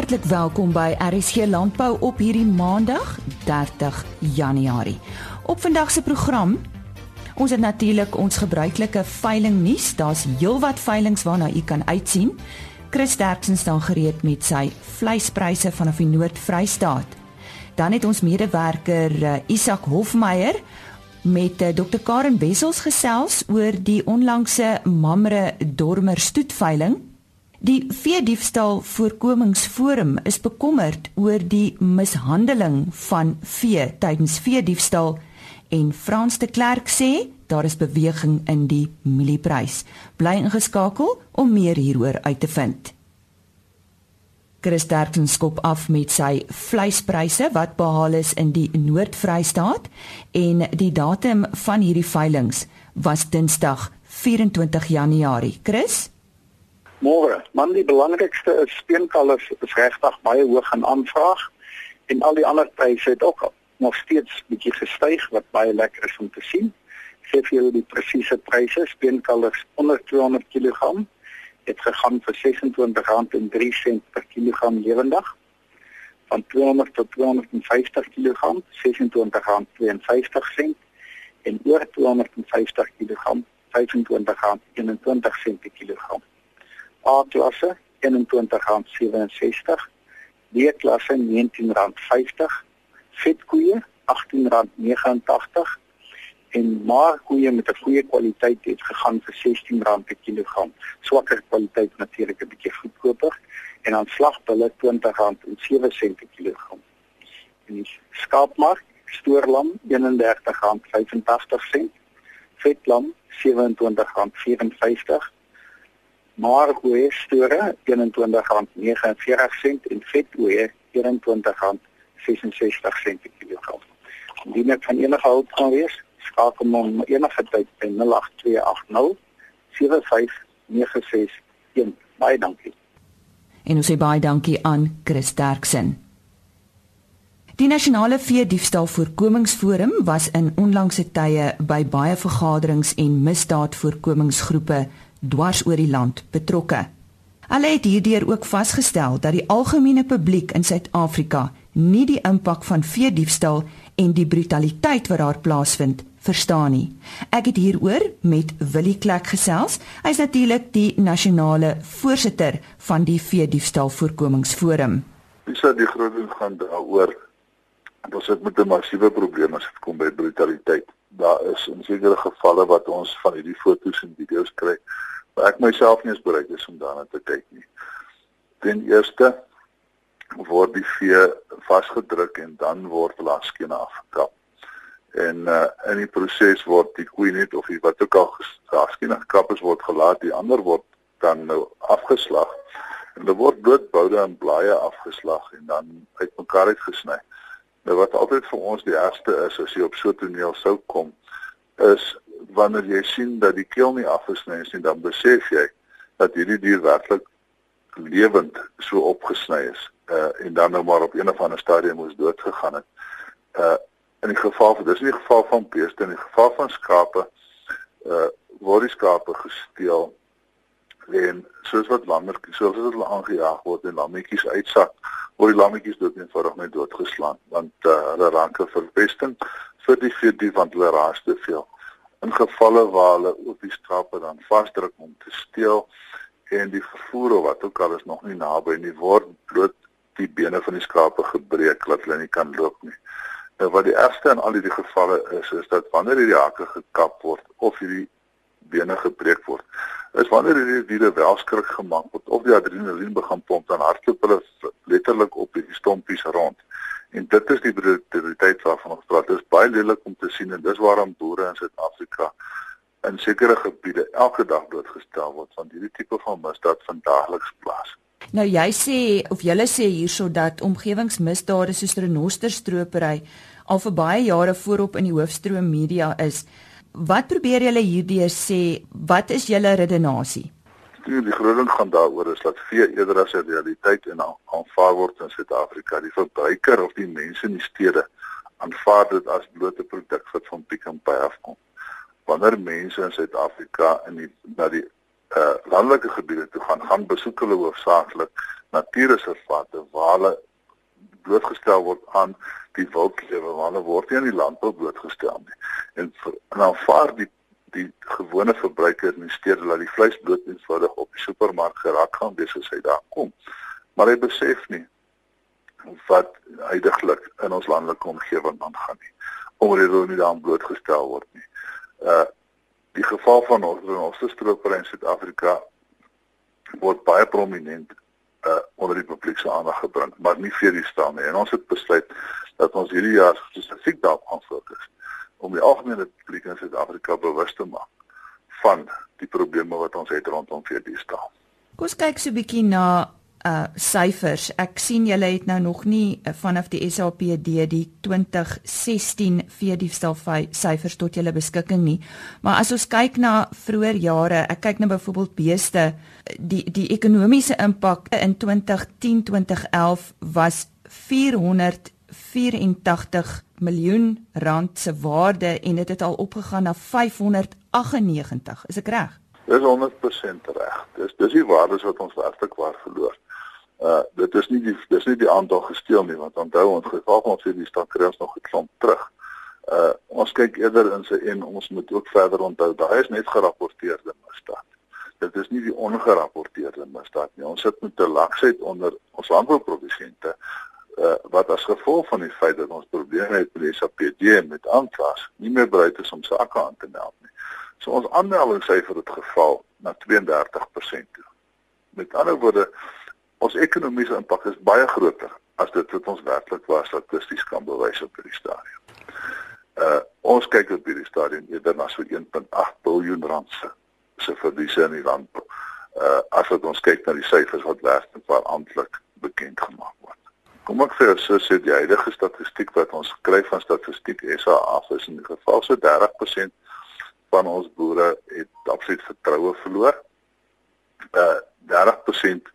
Hartlik welkom by RSG Landbou op hierdie Maandag, 30 Januarie. Op vandag se program Ons het natuurlik ons gebruikelike veiling nuus. Daar's heelwat veilings waarna u kan uitsien. Chris Derksen staan gereed met sy vleispryse vanaf die Noord-Vrystaat. Dan het ons medewerker uh, Isak Hofmeyer met uh, Dr Karen Wessels gesels oor die onlangse Mamre Dormer stoetveiling. Die veediefstal voorkomingsforum is bekommerd oor die mishandeling van vee tydens veediefstal en Frans de Klerk sê daar is beweging in die mielieprys. Bly ingeskakel om meer hieroor uit te vind. Chris Derksen skop af met sy vleispryse wat behaal is in die Noord-Vrystaat en die datum van hierdie veilinge was Dinsdag 24 Januarie. Chris Môre, man die belangrikste is steenkalf is regtig baie hoog in aanvraag en al die ander pryse het ook nog steeds bietjie gestyg wat baie lekker is om te sien. Gee vir julle die presiese pryse, steenkalf onder 200 kg het gegaan vir R26.03 per kilogram lewendig. Van 200 tot 250 kg R26.52 en oor 250 kg R25.21 per kilogram. A klasse R21.67, B klasse R19.50, vetkoeie R18.89 en maar koeie met 'n goeie kwaliteit het gegaan vir R16 per kilogram. Swakker kwaliteit natuurlik 'n bietjie goedkoper en dan slagbulle R20.07 per kilogram. En die skaapmark stoorlam R31.85, vetlam R27.54, maar koeie store R21.49 en vetkoeie R21.66 per kilogram. Indien ek van enige hulp kan wees, skakel hom enige tyd by 08280 75961. Baie dankie. En ons sê baie dankie aan Chris Derksen. Die nasionale vee diefstal voorkomingsforum was in onlangse tye by baie vergaderings en misdaadvoorkomingsgroepe dwars oor die land betrokke. Hulle het hierdeur ook vasgestel dat die algemene publiek in Suid-Afrika nie die impak van vee diefstal en die brutaliteit wat daar plaasvind verstaan nie. Ek het hieroor met Willie Klek gesels. Hy's natuurlik die nasionale voorsitter van die Veediefstal Voorkomingsforum. Dis dat die groot ding gaan daaroor. Ons het met 'n massiewe probleem as dit kom by brutaliteit. Daar is in sekere gevalle wat ons van hierdie foto's en video's kry, maar ek myself nie eens bereid is om daarna te kyk nie. Ten eerste word die vee vasgedruk en dan word hulle afskene afgekap. En uh, in die proses word die koei net of wat ook al geskienig gekap is word gelaat die ander word dan nou afgeslag. En hulle word blootboude en blaaie afgeslag en dan uitmekaar uitgesny nou wat altyd vir ons die ergste is as jy op so 'n toneel sou kom is wanneer jy sien dat die keel nie afgesny is nie dan besef jy dat hierdie dier werklik lewend so opgesny is uh, en dan nou maar op een of ander stadium moes dood gegaan het. Uh in die geval van dis nie die geval van beeste in die geval van skape uh word die skape gesteel en soos wat lammetjies soos wat hulle aangejaag word en lammetjies uitsak word die lammetjies dood eenvoudig net doodgeslaan want uh, hulle ranke verpesting vir die vir die want hulle raas te veel. In gevalle waar hulle ook die skape dan vasdruk om te steel en die vervoer of wat ook al is nog nie naby nie word bloot die bene van die skape gebreek dat hulle nie kan loop nie. Nou wat die ergste in al hierdie gevalle is is dat wanneer hierdie hakke gekap word of hierdie bene gebreek word, is wanneer hierdie diere wel skrik gemaak word of die adrenalien begin pomp dan hardloop hulle letterlik op die stompies rond. En dit is die brutaliteit waarvan ons praat. Dit is baie lelik om te sien en dis waarom boere in Suid-Afrika in sekere gebiede elke dag blootgestel word van hierdie tipe van misdaad van daagliks plaas. Nou jy sê of julle sê hierso dat omgewingsmisdade soos renosterstropery al vir baie jare voorop in die hoofstroom media is. Wat probeer julle hierdie sê? Wat is julle redenasie? Die, die groot ding gaan daaroor is dat vee eerder as 'n realiteit en aanvaar word in Suid-Afrika. Die verbruiker of die mense in die stede aanvaar dit as blote produk wat van Pick n Pay afkom. Wanneer mense in Suid-Afrika in die na die uh landelike gebiede toe gaan, gaan besoek hulle hoofsaaklik natuurreservate waar hulle blootgestel word aan die wildlewe hulle word nie aan die landbou blootgestel nie. En vir, en aanvaar die die gewone verbruiker in die stede laat die vleis bloot eenvoudig op die supermark geraak gaan wees as hy daar kom. Maar hy besef nie wat heidaglik in ons landelike omgewing aangaan nie omdat hulle nie daaraan blootgestel word nie. Uh die geval van ons ons stroopere in Suid-Afrika word baie prominent uh onder die publiek se aandag gebring, maar nie vir die staan nie. En ons het besluit dat ons hierdie jaar spesifiek daarop fokus om die algemene publiek in Suid-Afrika bewus te maak van die probleme wat ons het rondom staan. Kom ons kyk so 'n bietjie na uh syfers. Ek sien julle het nou nog nie uh, vanaf die SAPD die 2016 veediefstal syfers tot julle beskikking nie. Maar as ons kyk na vroeë jare, ek kyk nou byvoorbeeld beeste, die die ekonomiese impak in 2010-2011 was 484 miljoen rand se waarde en dit het, al opgegaan na 598. Is ek reg? Dis 100% reg. Dis dis die waardes wat ons werklik waar verloor uh dit is nie die dis nie die aantal gesteel nie want onthou ons geval ons sê die stad kry ons nog 'n klomp terug. Uh ons kyk eerder in sy en ons moet ook verder onthou daai is net gerapporteerde misdaad. Dit is nie die ongerapporteerde misdaad nie. Ons sit met 'n laksheid onder ons landbouprodusente uh wat as gevolg van die feit dat ons probleme het met die SAPD met aanklas nie meer bereid is om sake aan te meld nie. So ons aanmeldingssyfer het geval na 32% toe. Met ander woorde ons ekonomiese impak is baie groter as dit wat ons werklik was statisties kan bewys op hierdie stadium. Uh ons kyk op hierdie stadium eerder na so 1.8 miljard rand se se verliese in die land. Uh as wat ons kyk na die syfers wat werklik waar amptelik bekend gemaak word. Kom ek vir so sê die huidige statistiek wat ons kry van statistiek SA af is in die geval so 30% van ons boere het absoluut vertroue verloor. Uh 30%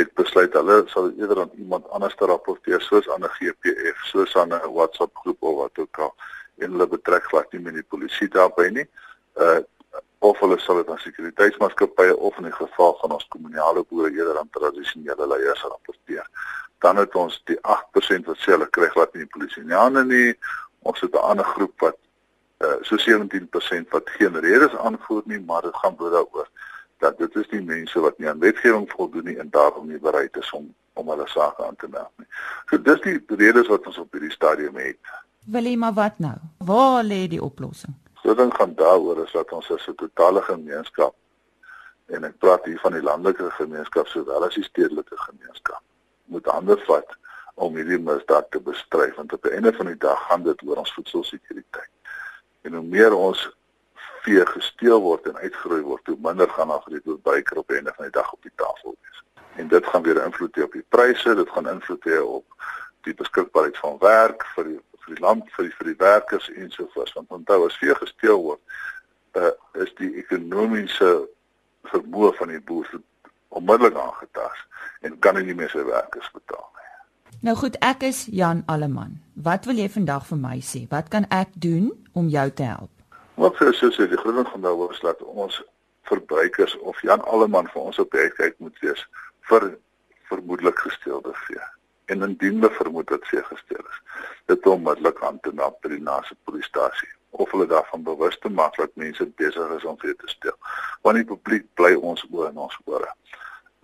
het besluit hulle sal eerder aan iemand anders te rapporteer soos aan 'n GPF, soos aan 'n WhatsApp groep of wat ook al en hulle betrek glad nie met die polisie daarbey nie. Uh of hulle sal dit aan sekuriteitsmaatskappye of in die geval van ons kommunale boere eerder aan tradisionele leiers rapporteer. Dan het ons die 8% wat sê hulle kry glad nie die polisie nie aan nie. Ons het 'n ander groep wat uh so 17% wat geen redes aanvoer nie, maar dit gaan oor daaroor dat dit is die mense wat nie aan wetgewing voldoen nie en daarom nie bereid is om om hulle sake aan te meld nie. So dis die redes wat ons op hierdie stadium het. Wil jy maar wat nou? Waar lê die oplossing? So ding gaan daaroor is dat ons as 'n totale gemeenskap en ek praat hier van die landelike gemeenskap sowel as die stedelike gemeenskap moet hande vat om hierdie misdaad te bestry want op die einde van die dag gaan dit oor ons voedselsekuriteit. En hoe meer ons vee gesteel word en uitgeroei word, hoe minder gaan daar vir die byker op einde van die dag op die tafel wees. En dit gaan weer invloed hê op die pryse, dit gaan invloed hê op die beskikbaarheid van werk vir die vir die land, vir die vir die werkers en so voort. Want onthou as vee gesteel word, uh, is die ekonomiese vermoë van die boer onmiddellik aangetast en kan hy nie meer sy werkers betaal nie. Nou goed, ek is Jan Alleman. Wat wil jy vandag vir my sê? Wat kan ek doen om jou te help? Wat vir sê sê die grond van daardie was dat ons verbruikers of Jan Alleman vir ons op kyk moet wees vir vermoedelik gesteelde vee. En indien hulle vermoed dat vee gesteel is, dit onmiddellik aan te meld by die naaste polisiestasie of hulle daarvan bewus te maak dat mense besig is om vee te steel. Want die publiek bly ons oor en ons ore.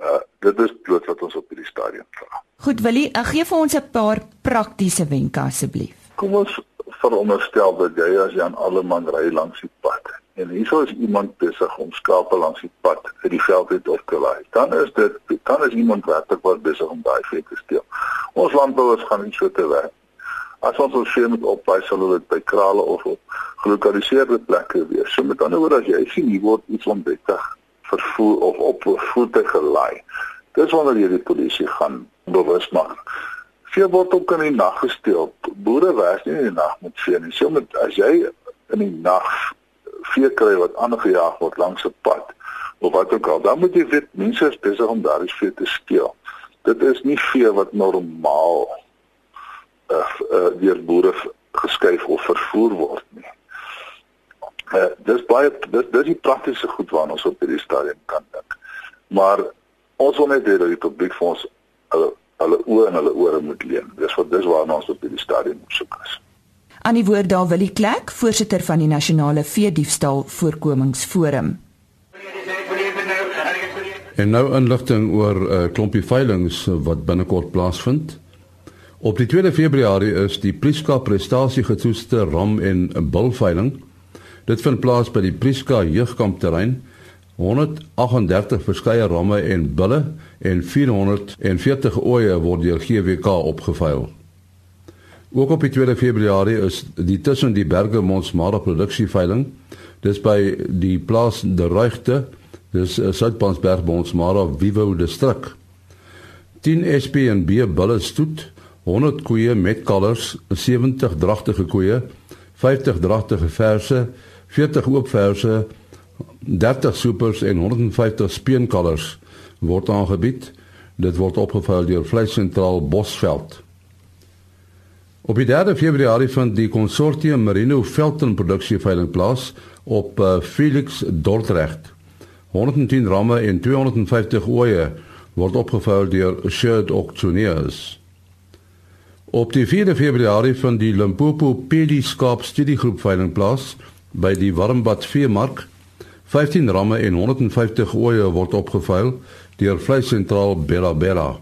Uh dit is bloot wat ons op hierdie stadium vra. Goed, wil jy uh, gee vir ons 'n paar praktiese wenke asseblief? Kom ons veronderstel dat jy as Jan Alleman ry langs die pad en hierso is iemand besig om skape langs die pad uit die veld uit op te laai. Dan is dit dan is iemand werklik wat besig om daai vee te steel. Ons landbouers gaan nie so te werk. As ons ons vee moet oplaai, sal dit by krale of op gelokaliseerde plekke wees. So met ander woorde as jy sien hier word iets onwettig vervoer of op voertuig gelaai. Dis wanneer jy die polisie gaan bewus maak vee word ook in die nag gesteel. Boere werk nie in die nag met vee nie. So met as jy in die nag vee kry wat aangejaag word langs 'n pad of wat ook al, dan moet jy weet mense is besig om daardie vee te steel. Dit is nie vee wat normaal uh, uh deur boere geskuif of vervoer word nie. Uh dis baie dis dis die praktiese goed waarna ons op hierdie stadium kan dink. Maar ons wil net hê dat die publiek vir ons hulle hulle oë en hulle ore moet leen. Dis wat dis waarna ons op hierdie stadium soek is. Aan die woord daar Willie Klek, voorsitter van die Nasionale Veediefstal Voorkomingsforum. En nou inligting oor 'n uh, klompie veilinge wat binnekort plaasvind. Op die 2 Februarie is die Priska prestasiegetoetste ram en bulveiling. Dit vind plaas by die Priska jeugkampterrein. 138 verskeie ramme en bulle en 440 ooe word deur GWK opgeveil. Ook op die 2 Februarie is die tussen die berge Monsmara produksieveiling. Dis by die plaas De Ruigte Dis uh, Suidpansberg by ons Mara Vivo distrik. 10 SP en B bulle stoet, 100 koeie met kalvers, 70 dragtige koeie, 50 dragtige verse, 40 oop verse, 30 supers en 150 speenkalvers word aangebied. Dit word opgevuil deur Vleissentraal Bosveld. Op die 3 Februarie vind die konsortium Merino Velton produksie veiling plaas op uh, Felix Dordrecht. 110 ramme en 250 ooe word opgevou deur Shared Auctioneers. Op die 4de Februarie van die Limpopo Pedi Skaap Studiegroep veiling plaas by die Warmbad Veemark. 15 ramme en 150 ooe word opgevou deur Vleissentraal Bella Bella.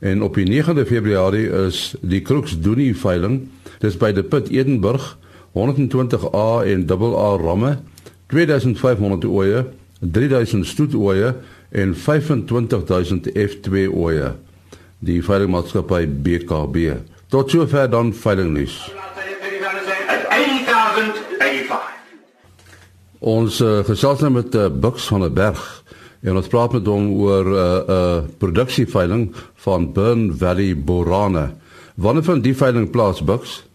En op die 9de Februarie is die Crux Doenie veiling. Dis by die Put Edenburg 120A en AA ramme 2500 ooe 3000 stoetooe en 25000 F2 ooe. Die veilingmaatskappy BKB. Tot sover dan veilingnuus. Ons uh, gesels nou met uh, Bux van der Berg en ons praat met hom oor 'n uh, eh, uh, produksieveiling van Burn Valley Borane. Wanneer van die veiling plaas Bux?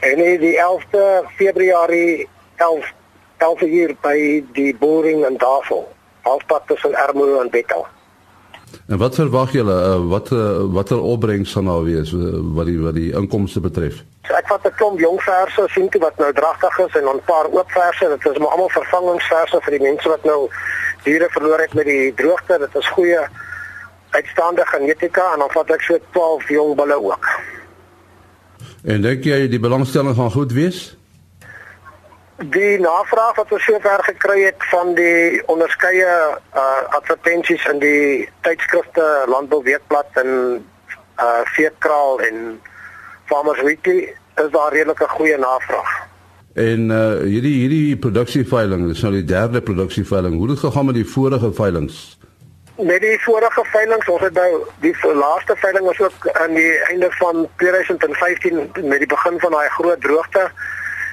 En die 11de Februarie 11 11 uur by die boring in Tafel. Halfpad tussen Ermelo en Bekkel. En wat verwag julle uh, wat uh, watter opbrengs sal nou wees uh, wat die wat die inkomste betref? So ek vat 'n klomp jong verse sien toe wat nou dragtig is en 'n paar oop verse. Dit is maar almal vervangingsverse vir die mense wat nou diere verloor het met die droogte. Dit is goeie uitstaande genetika en dan vat ek so 12 jong bulle ook. En dink jy die belangstelling gaan goed wees? Die navraag wat ons sover gekry het van die onderskeie uh advertensies in die tydskrifte Landbou Weekblad en uh Veekraal en Farmers Weekly is daar redelike goeie navraag. En uh hierdie hierdie produksieveiling, dis nou die derde produksieveiling. Hoe het gegaan met die vorige veilings? Met die vorige veilings, ons het nou die laaste veiling was ook aan die einde van 2015 met die begin van daai groot droogte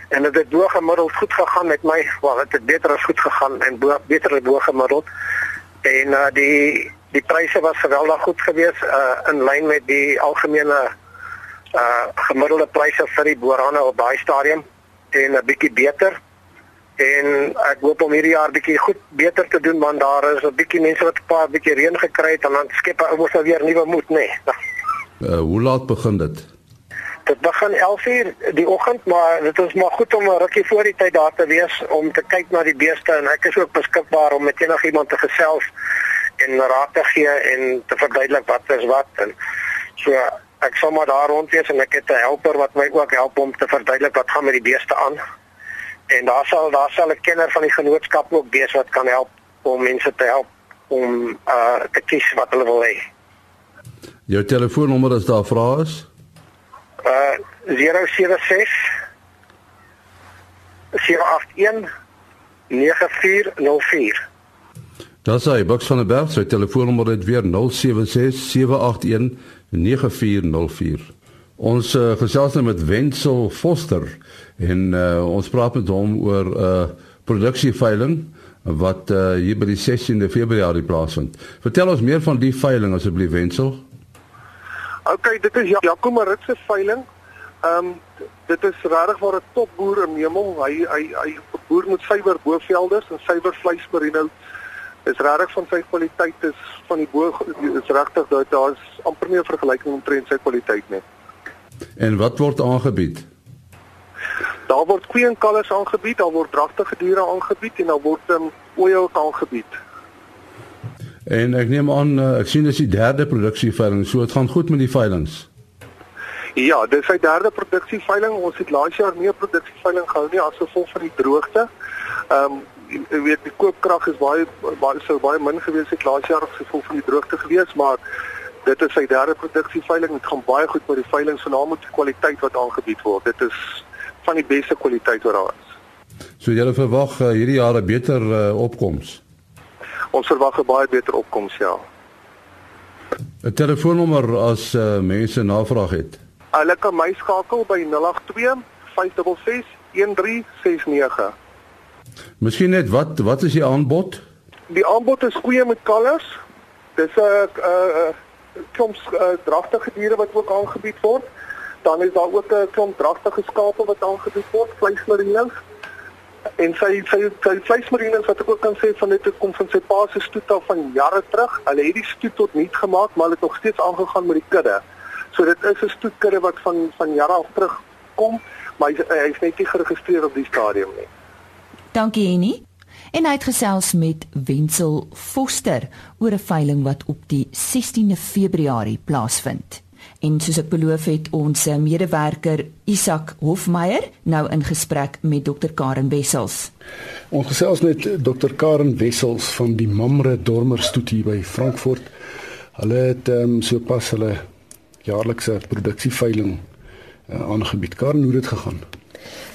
en dit het bo gemiddeld goed gegaan met my wel dit het beter as goed gegaan en bo beter as bo gemiddeld en uh, die die pryse was geweldig goed geweest uh, in lyn met die algemene uh, gemiddelde pryse vir die boerane op daai stadium en 'n bietjie beter. En ek hoop om hierdie jaar bietjie goed beter te doen want daar is 'n bietjie mense wat 'n paar bietjie reën gekry het en dan skep hy mos nou weer nuwe moed nê nee. uh, hoe laat begin dit? Dit begin 11:00 die oggend, maar dit is maar goed om 'n rukkie voor die tyd daar te wees om te kyk na die beeste en ek is ook beskikbaar om met enigiemand te gesels en raad te gee en te verduidelik wat is wat en so ek sal maar daar rond wees en ek het 'n helper wat my ook help om te verduidelik wat gaan met die beeste aan. En daar sal daar sal 'n kenner van die genootskap ook wees wat kan help om mense te help om uh te kies wat hulle wil hê. Jou telefoonnommer as daar vrae is? 082 uh 076 781 9404 Daar sê Bucks van der Berg, sy telefoonnommer is weer 076 781 9404. Ons uh, gesels nou met Wenzel Foster en uh, ons praat met hom oor 'n uh, produksieveiling wat uh, hier by die 16de Februarie plaasvind. Vertel ons meer van die veiling asseblief Wenzel. OK, dit is Jaco Marit se veiling. Ehm um, dit is regtig waar 'n topboer in Hemel. Hy hy hy boer met suiwer bovelders en suiwer vleismerino. Is regtig van sy kwaliteit is van die bo is regtig dat daar's amper nie 'n vergelyking omtrent sy kwaliteit nie. En wat word aangebied? Daar word koeie en kalvers aangebied, daar word dragtige diere aangebied en daar word ehm um, ooe ook aangebied. En ek neem aan uh, ek sien dis die derde produksieveiling, so dit gaan goed met die veilings. Ja, dis sy derde produksieveiling. Ons het laas jaar nie 'n produksieveiling gehou nie as gevolg van die droogte. Ehm um, jy weet die koopkrag is baie baie sou baie min gewees het laas jaar as gevolg van die droogte gewees, maar dit is sy derde produksieveiling. Dit gaan baie goed met die veilings, veral met die kwaliteit wat aangebied word. Dit is van die beste kwaliteit wat daar is. So jy verwag uh, hierdie jaar 'n beter uh, opkoms. Ons verwag 'n baie beter opkoms, ja. 'n Telefoonnommer as uh, mense navraag het. Hulle kan my skakel by 082 566 1369. Miskien net wat wat is die aanbod? Die aanbod is koeie met kalvers. Dis 'n uh, uh, klomp uh, dragtige diere wat ook aangebied word. Dan is daar ook 'n klomp dragtige skape wat aangebied word, vleismerines. En sy sy sy vleismerines wat ek ook kan sê van dit kom van sy pa se stoet af van jare terug. Hulle het die stoet tot niet gemaak, maar hulle het nog steeds aangegaan met die kudde. So dit is 'n stoetkudde wat van van jare af terug kom, maar hy, hy is net nie geregistreer op die stadium nie. Dankie Henny. En hy het gesels met Wenzel Foster oor 'n veiling wat op die 16de Februarie plaasvind. En soos ek beloof het, ons medewerker Isak Hofmeyer nou in gesprek met Dr Karen Wessels. Ons gesels met Dr Karen Wessels van die Mamre Dormer Stoet hier by Frankfurt. Hulle het ehm um, sopas hulle jaarlikse produksieveiling uh, aangebied. Karen, hoe het dit gegaan?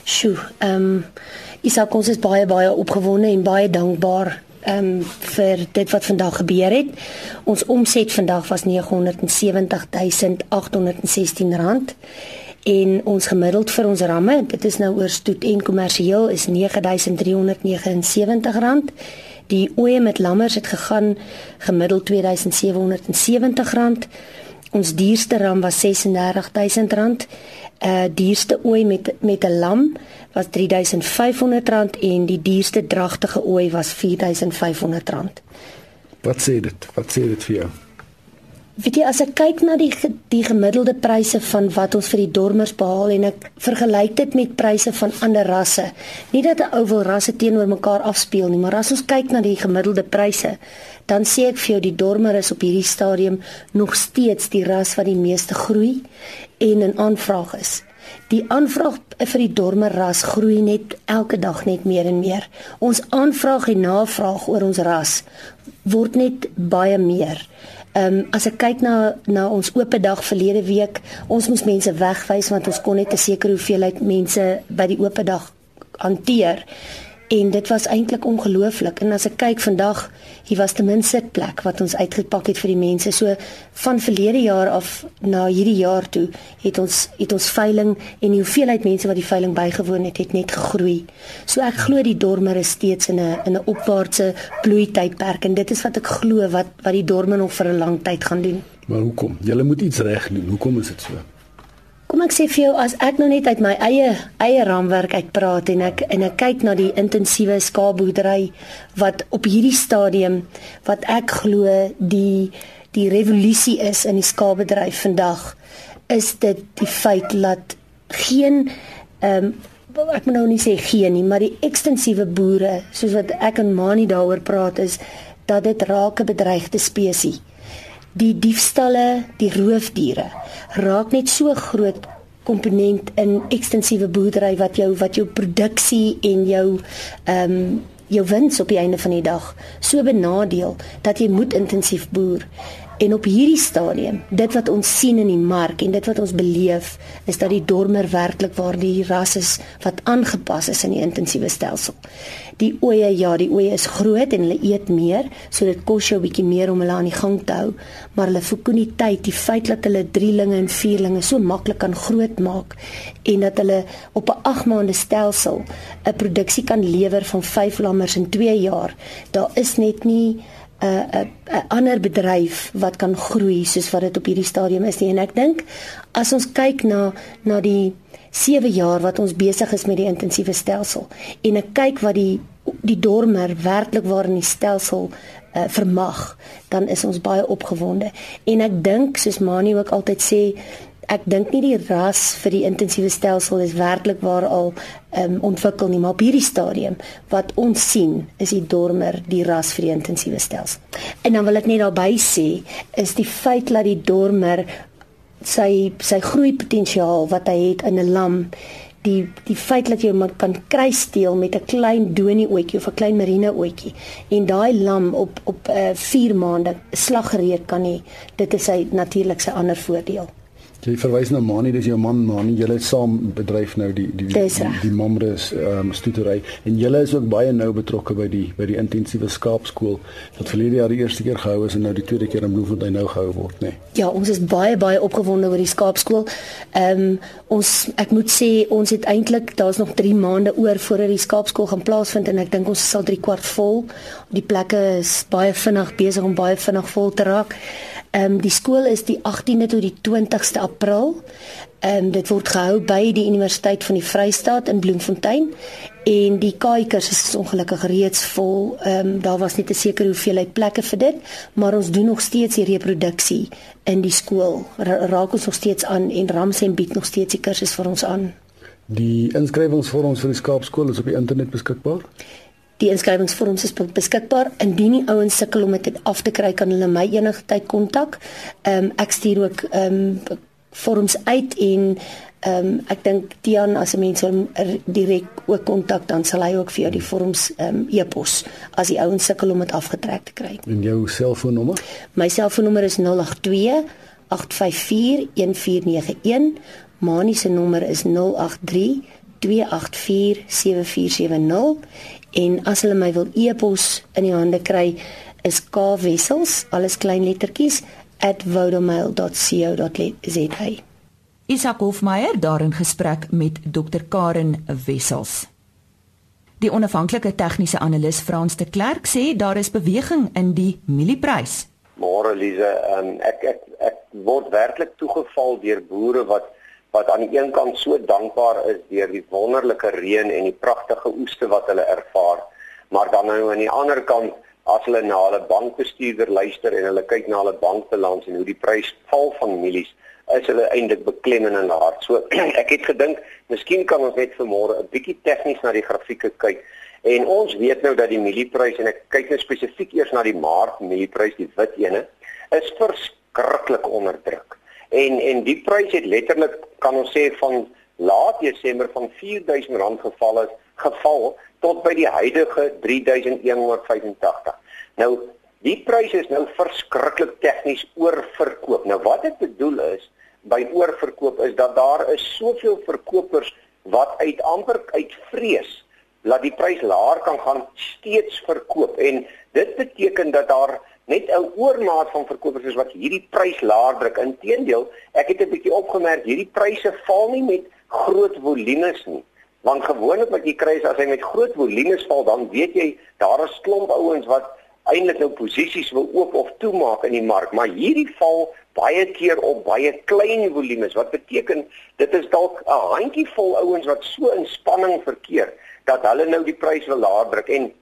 Sjoe, ehm um, Isak ons is baie baie opgewonde en baie dankbaar ehm um, vir dit wat vandag gebeur het. Ons omset vandag was 970816 rand en ons gemiddeld vir ons ramme, dit is nou oor stoet en kommersieel is 9379 rand. Die oeye met lammers het gegaan gemiddeld 2770 rand. Ons duurste ram was R36000. Uh duurste ooi met met 'n lam was R3500 en die duurste dragtige ooi was R4500. Wat sê dit? Wat sê dit vir jou? Weet jy as ek kyk na die die gemiddelde pryse van wat ons vir die dormers behaal en ek vergelyk dit met pryse van ander rasse. Nie dat 'n ou wil rasse teenoor mekaar afspeel nie, maar as ons kyk na die gemiddelde pryse, dan sê ek vir jou die dormer is op hierdie stadium nog steeds die ras wat die meeste groei en in aanvraag is. Die aanvraag vir die dormer ras groei net elke dag net meer en meer. Ons aanvraag en navraag oor ons ras word net baie meer. Ehm um, as ek kyk na na ons oop dag verlede week, ons moes mense wegwys want ons kon net 'n sekere hoeveelheid mense by die oop dag hanteer. En dit was eintlik ongelooflik. En as ek kyk vandag, hier was ten minste 'n plek wat ons uitgepak het vir die mense. So van verlede jaar af na hierdie jaar toe het ons het ons veiling en die hoeveelheid mense wat die veiling bygewoon het, het net gegroei. So ek glo die dormer is steeds in 'n in 'n opwaartse bloei tydperk en dit is wat ek glo wat wat die dormer nog vir 'n lang tyd gaan doen. Maar hoekom? Jy moet iets reg doen. Hoekom is dit so? Kom ek sê vir jou as ek nou net uit my eie eie raamwerk uitpraat en ek en ek kyk na die intensiewe skaapboerdery wat op hierdie stadium wat ek glo die die revolusie is in die skaapbedryf vandag is dit die feit dat geen ehm um, ek moet nou nie sê geen nie maar die ekstensiewe boere soos wat ek en Mani daaroor praat is dat dit raak 'n bedreigde spesies die diefstalle, die roofdiere raak net so groot komponent in ekstensiewe boerdery wat jou wat jou produksie en jou ehm um, jou wins op die einde van die dag so benadeel dat jy moet intensief boer. En op hierdie stadium, dit wat ons sien in die mark en dit wat ons beleef, is dat die dormer werklik waar die ras is wat aangepas is in die intensiewe stelsel. Die oeye, ja, die oeye is groot en hulle eet meer, so dit kos jou 'n bietjie meer om hulle aan die gang te hou, maar hulle fekuniteit, die feit dat hulle drielinge en vierlinge so maklik kan grootmaak en dat hulle op 'n 8 maande stelsel 'n produksie kan lewer van 5 lammers in 2 jaar, daar is net nie 'n 'n 'n ander bedryf wat kan groei soos wat dit op hierdie stadium is nie. En ek dink as ons kyk na na die 7 jaar wat ons besig is met die intensiewe stelsel en ek kyk wat die die dormer werklik waar in die stelsel uh, vermag, dan is ons baie opgewonde. En ek dink soos Mani ook altyd sê, ek dink nie die ras vir die intensiewe stelsel is werklik waar al um, ontwikkel nie, maar op hierdie stadium wat ons sien is die dormer die ras vir die intensiewe stelsel. En dan wil ek net daarby sê is die feit dat die dormer sy sy groei potensiaal wat hy het in 'n lam die die feit dat jy hom kan kry steel met 'n klein donie oetjie of 'n klein marine oetjie en daai lam op op 'n uh, 4 maande slaggereed kan hê dit is sy natuurlik sy ander voordeel Jy verwys na Mani, dis jou man Mani. Julle het saam bedryf nou die die die, die, die Mamres ehm um, stoetery en julle is ook baie nou betrokke by die by die intensiewe skaapskool wat verlede jaar die eerste keer gehou is en nou die tweede keer in Bloemfontein nou gehou word, nê. Nee. Ja, ons is baie baie opgewonde oor die skaapskool. Ehm um, ons ek moet sê ons het eintlik daar's nog 3 maande oor voordat die skaapskool gaan plaasvind en ek dink ons sal 3 kwart vol. Die plekke is baie vinnig besig om baie vinnig vol te raak. Ehm um, die skool is die 18de tot die 20ste April. Ehm um, dit word gehou by die Universiteit van die Vrystaat in Bloemfontein en die KAI kursus is ongelukkig reeds vol. Ehm um, daar was net 'n sekere hoeveelheid plekke vir dit, maar ons doen nog steeds die reproduksie in die skool. Ra raak ons nog steeds aan en Ramsen bied nog steeds die kursus vir ons aan. Die inskrywingsvorms vir die skaapskool is op die internet beskikbaar. Die inskrywingsvorms is beskikbaar. Indien die ouens sukkel om dit af te kry, kan hulle my enige tyd kontak. Ehm um, ek stuur ook ehm um, vorms uit en ehm um, ek dink Tian as 'n mens hom direk ook kontak dan sal hy ook vir jou die vorms ehm um, e-pos as die ouens sukkel om dit afgetrek te kry. En jou selfoonnommer? My selfoonnommer is 082 854 1491. Manie se nommer is 083 284 7470 en as hulle my wil e-pos in die hande kry is kwessels alles klein lettertjies @vodomail.co.za Isak Hofmeyer daar in gesprek met Dr Karen Wessels. Die onafhanklike tegniese analis Frans de Klerk sê daar is beweging in die mielieprys. Môre Lize, um, ek ek ek word werklik toegeval deur boere wat wat aan die een kant so dankbaar is deur die wonderlike reën en die pragtige oeste wat hulle ervaar, maar dan nou aan die ander kant as hulle na hulle bankbestuurder luister en hulle kyk na hulle bankbalans en hoe die prys val van mielies, is hulle eintlik beklemmend in hart. So ek het gedink, miskien kan ons net vanmôre 'n bietjie tegnies na die grafieke kyk. En ons weet nou dat die mielieprys en ek kyk nou spesifiek eers na die maart mielieprys, die wit ene, is verskriklik onder druk. En en die prys het letterlik kan ons sê van laat Desember van R4000 geval het geval tot by die huidige 3185. Nou die pryse is nou verskriklik tegnies oorverkoop. Nou wat dit bedoel is by oorverkoop is dat daar is soveel verkopers wat uit amper uit vrees dat die prys laer kan gaan steeds verkoop en dit beteken dat daar net 'n oormaat van verkopers is wat hierdie prys laer druk. Inteendeel, ek het 'n bietjie opgemerk, hierdie pryse val nie met groot volumes nie. Want gewoonlik wat jy kry is as hy met groot volumes val, dan weet jy daar is klomp ouens wat eintlik nou posisies wil oop of toemaak in die mark, maar hierdie val baie keer op baie klein volumes. Wat beteken dit is dalk 'n handjievol ouens wat so in spanning verkeer dat hulle nou die prys wil laer druk en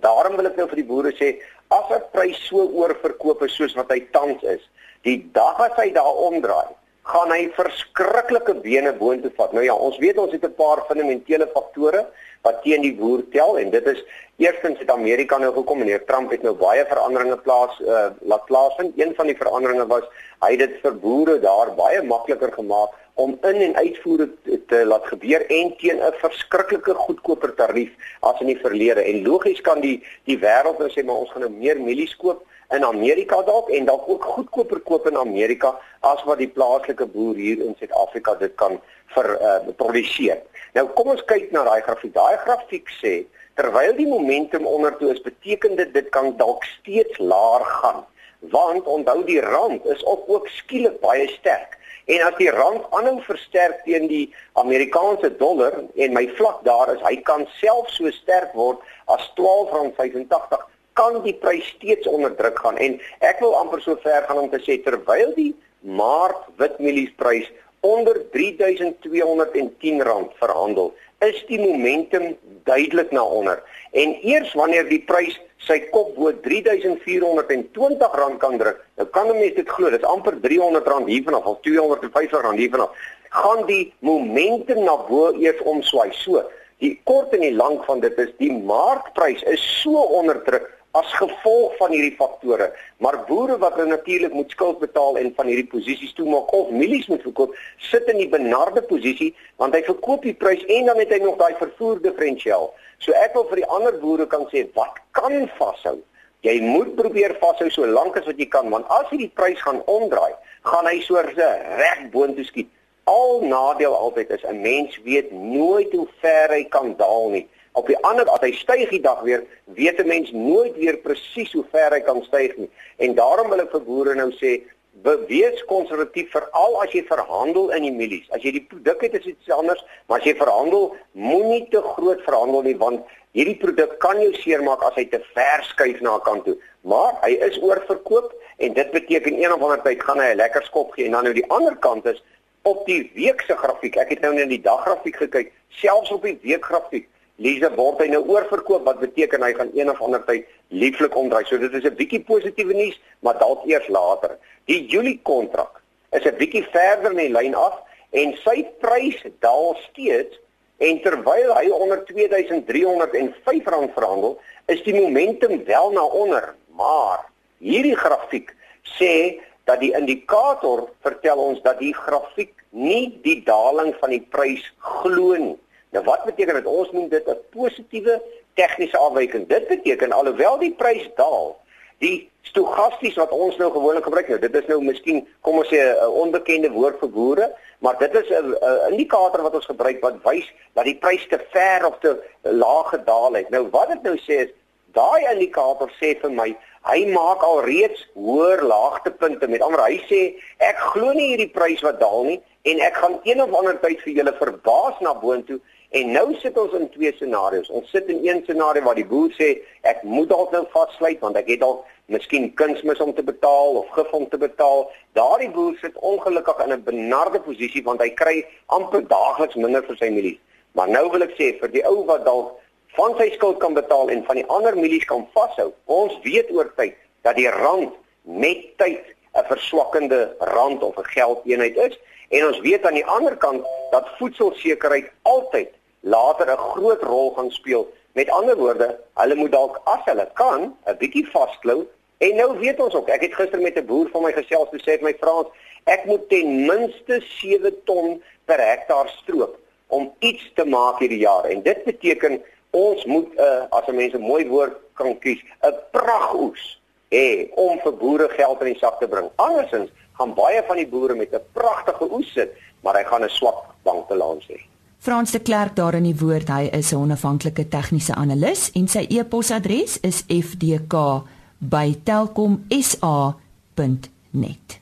daarom wil ek nou vir die boere sê as 'n prys so oorverkoop is soos wat hy tans is, die dag as hy daar omdraai, gaan hy verskriklike bene boontoe vat. Nou ja, ons weet ons het 'n paar fundamentele faktore wat teen die boer tel en dit is eerstens het Amerika nou gekom meneer Trump het nou baie veranderinge plaas uh, laat plaasvind. Een van die veranderinge was hy het dit vir boere daar baie makliker gemaak om in en uitvoere te, laat gebeur en teen 'n verskriklike goedkoper tarief as in die verlede. En logies kan die die wêreld nou sê maar ons gaan nou meer mielies koop in Amerika dalk en dalk ook goedkoper koop in Amerika as wat die plaaslike boer hier in Suid-Afrika dit kan vir uh, produseer. Nou kom ons kyk na daai grafiek. Daai grafiek sê terwyl die momentum ondertoe is, beteken dit dit kan dalk steeds laer gaan. Want onthou die rand is ook ook skielik baie sterk. En as die rand aanhou versterk teen die Amerikaanse dollar en my vlak daar is, hy kan self so sterk word as R12.85 kan die prys steeds onder druk gaan. En ek wil amper so ver gaan om te sê terwyl die maart witmieliesprys onder R3210 verhandel is die momentum duidelik na onder. En eers wanneer die prys sy kop bo R3420 kan druk. Nou kan 'n mens dit glo, dit is amper R300 hiervanaf of R250 hiervanaf. Gaan die momentum na bo eers omswaai. So, die kort en die lank van dit is die markprys is so onderdruk as gevolg van hierdie faktore. Maar boere wat hulle natuurlik moet skuld betaal en van hierdie posisies toemaak of mielies moet verkoop, sit in die benarde posisie want hy verkoop die prys en dan het hy nog daai vervoer diferensiaal. So ek wil vir die ander boere kan sê, wat kan vashou? Jy moet probeer vashou so lank as wat jy kan want as hierdie prys gaan omdraai, gaan hy so reg boontoe skiet. Al nadeel altyd is 'n mens weet nooit hoe ver hy kan daal nie. Op die ander as hy styg die dag weer, weet 'n mens nooit weer presies hoe ver hy kan styg nie. En daarom wil ek vir boere nou sê, wees konservatief veral as jy verhandel in die mielies. As jy die produk het is iets anders, maar as jy verhandel, moenie te groot verhandel nie want hierdie produk kan jou seermaak as hy te ver skuif na 'n kant toe. Maar hy is oorverkoop en dit beteken een of ander tyd gaan hy 'n lekker skop gee en dan nou die ander kant is op die week se grafiek. Ek het nou net die daggrafiek gekyk, selfs op die weekgrafiek Lise word hy nou oorverkoop wat beteken hy gaan een of ander tyd lieflik omdraai. So dit is 'n bietjie positiewe nuus, maar dalk eers later. Die Julie kontrak is 'n bietjie verder in die lyn af en sy prys daal steeds en terwyl hy onder 2305 rand verhandel, is die momentum wel na onder, maar hierdie grafiek sê dat die indikator vertel ons dat die grafiek nie die daling van die prys glo nie. Nou wat beteken dit? Ons noem dit 'n positiewe tegniese afwyking. Dit beteken alhoewel die prys daal, die stogasties wat ons nou gewoonlik gebruik nou, dit is nou miskien kom ons sê 'n onbekende woord vir boere, maar dit is 'n indikator wat ons gebruik wat wys dat die prys te ver of te laag gedaal het. Nou wat dit nou sê is daai indikator sê vir my Hy maak al reeds hoër laagtepunte met ander hy sê ek glo nie hierdie prys wat daal nie en ek gaan een of ander tyd vir julle verbaas na boontoe En nou sit ons in twee scenario's. Ons sit in een scenario waar die boer sê ek moet dalk nou vassluit want ek het dalk miskien kunsmis om te betaal of gif om te betaal. Daardie boer sit ongelukkig in 'n benarde posisie want hy kry amper daagliks minder vir sy mielies. Maar nou wil ek sê vir die ou wat dalk van sy skuld kan betaal en van die ander mielies kan vashou. Ons weet oor tyd dat die rand met tyd 'n verswakkende rand of 'n geldeenheid is en ons weet aan die ander kant dat voedselsekerheid altyd later 'n groot rol gaan speel. Met ander woorde, hulle moet dalk as hulle kan 'n bietjie vasklou. En nou weet ons ook, ek het gister met 'n boer van my gesels en sê vir my Frans, ek moet ten minste 7 ton per hektaar stroop om iets te maak hierdie jaar. En dit beteken ons moet 'n uh, as 'n mens 'n mooi woord kan kies, 'n pragoes hê om vir boere geld in die sak te bring. Andersins gaan baie van die boere met 'n pragtige oes sit, maar hy gaan 'n swak bankbalans hê. Frans de Klerk daar in die woord, hy is 'n onafhanklike tegniese analis en sy e-posadres is fdk@telkomsa.net.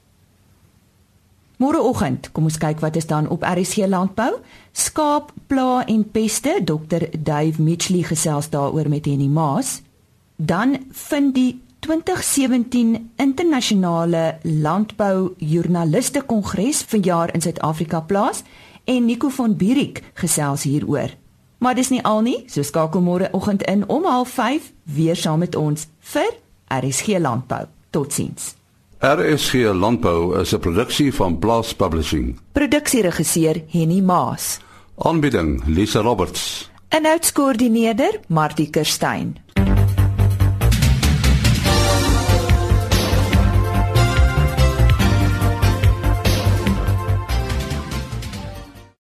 Môreoggend, kom ons kyk wat is dan op RC Landbou. Skaap, pla en peste, Dr. Dave Mitchley gesels daaroor met Henny Maas. Dan vind die 2017 internasionale landbou joernaliste kongres vanjaar in Suid-Afrika plaas en Nico van Bierik gesels hieroor. Maar dis nie al nie, so skakel môre oggend in om 05:30 weer saam met ons vir RSG Landbou. Totsiens. RSG Landbou is 'n produksie van Blast Publishing. Produksieregisseur Henny Maas. Aanbieding Lisa Roberts. En uitskoördineerder Martie Kerstyn.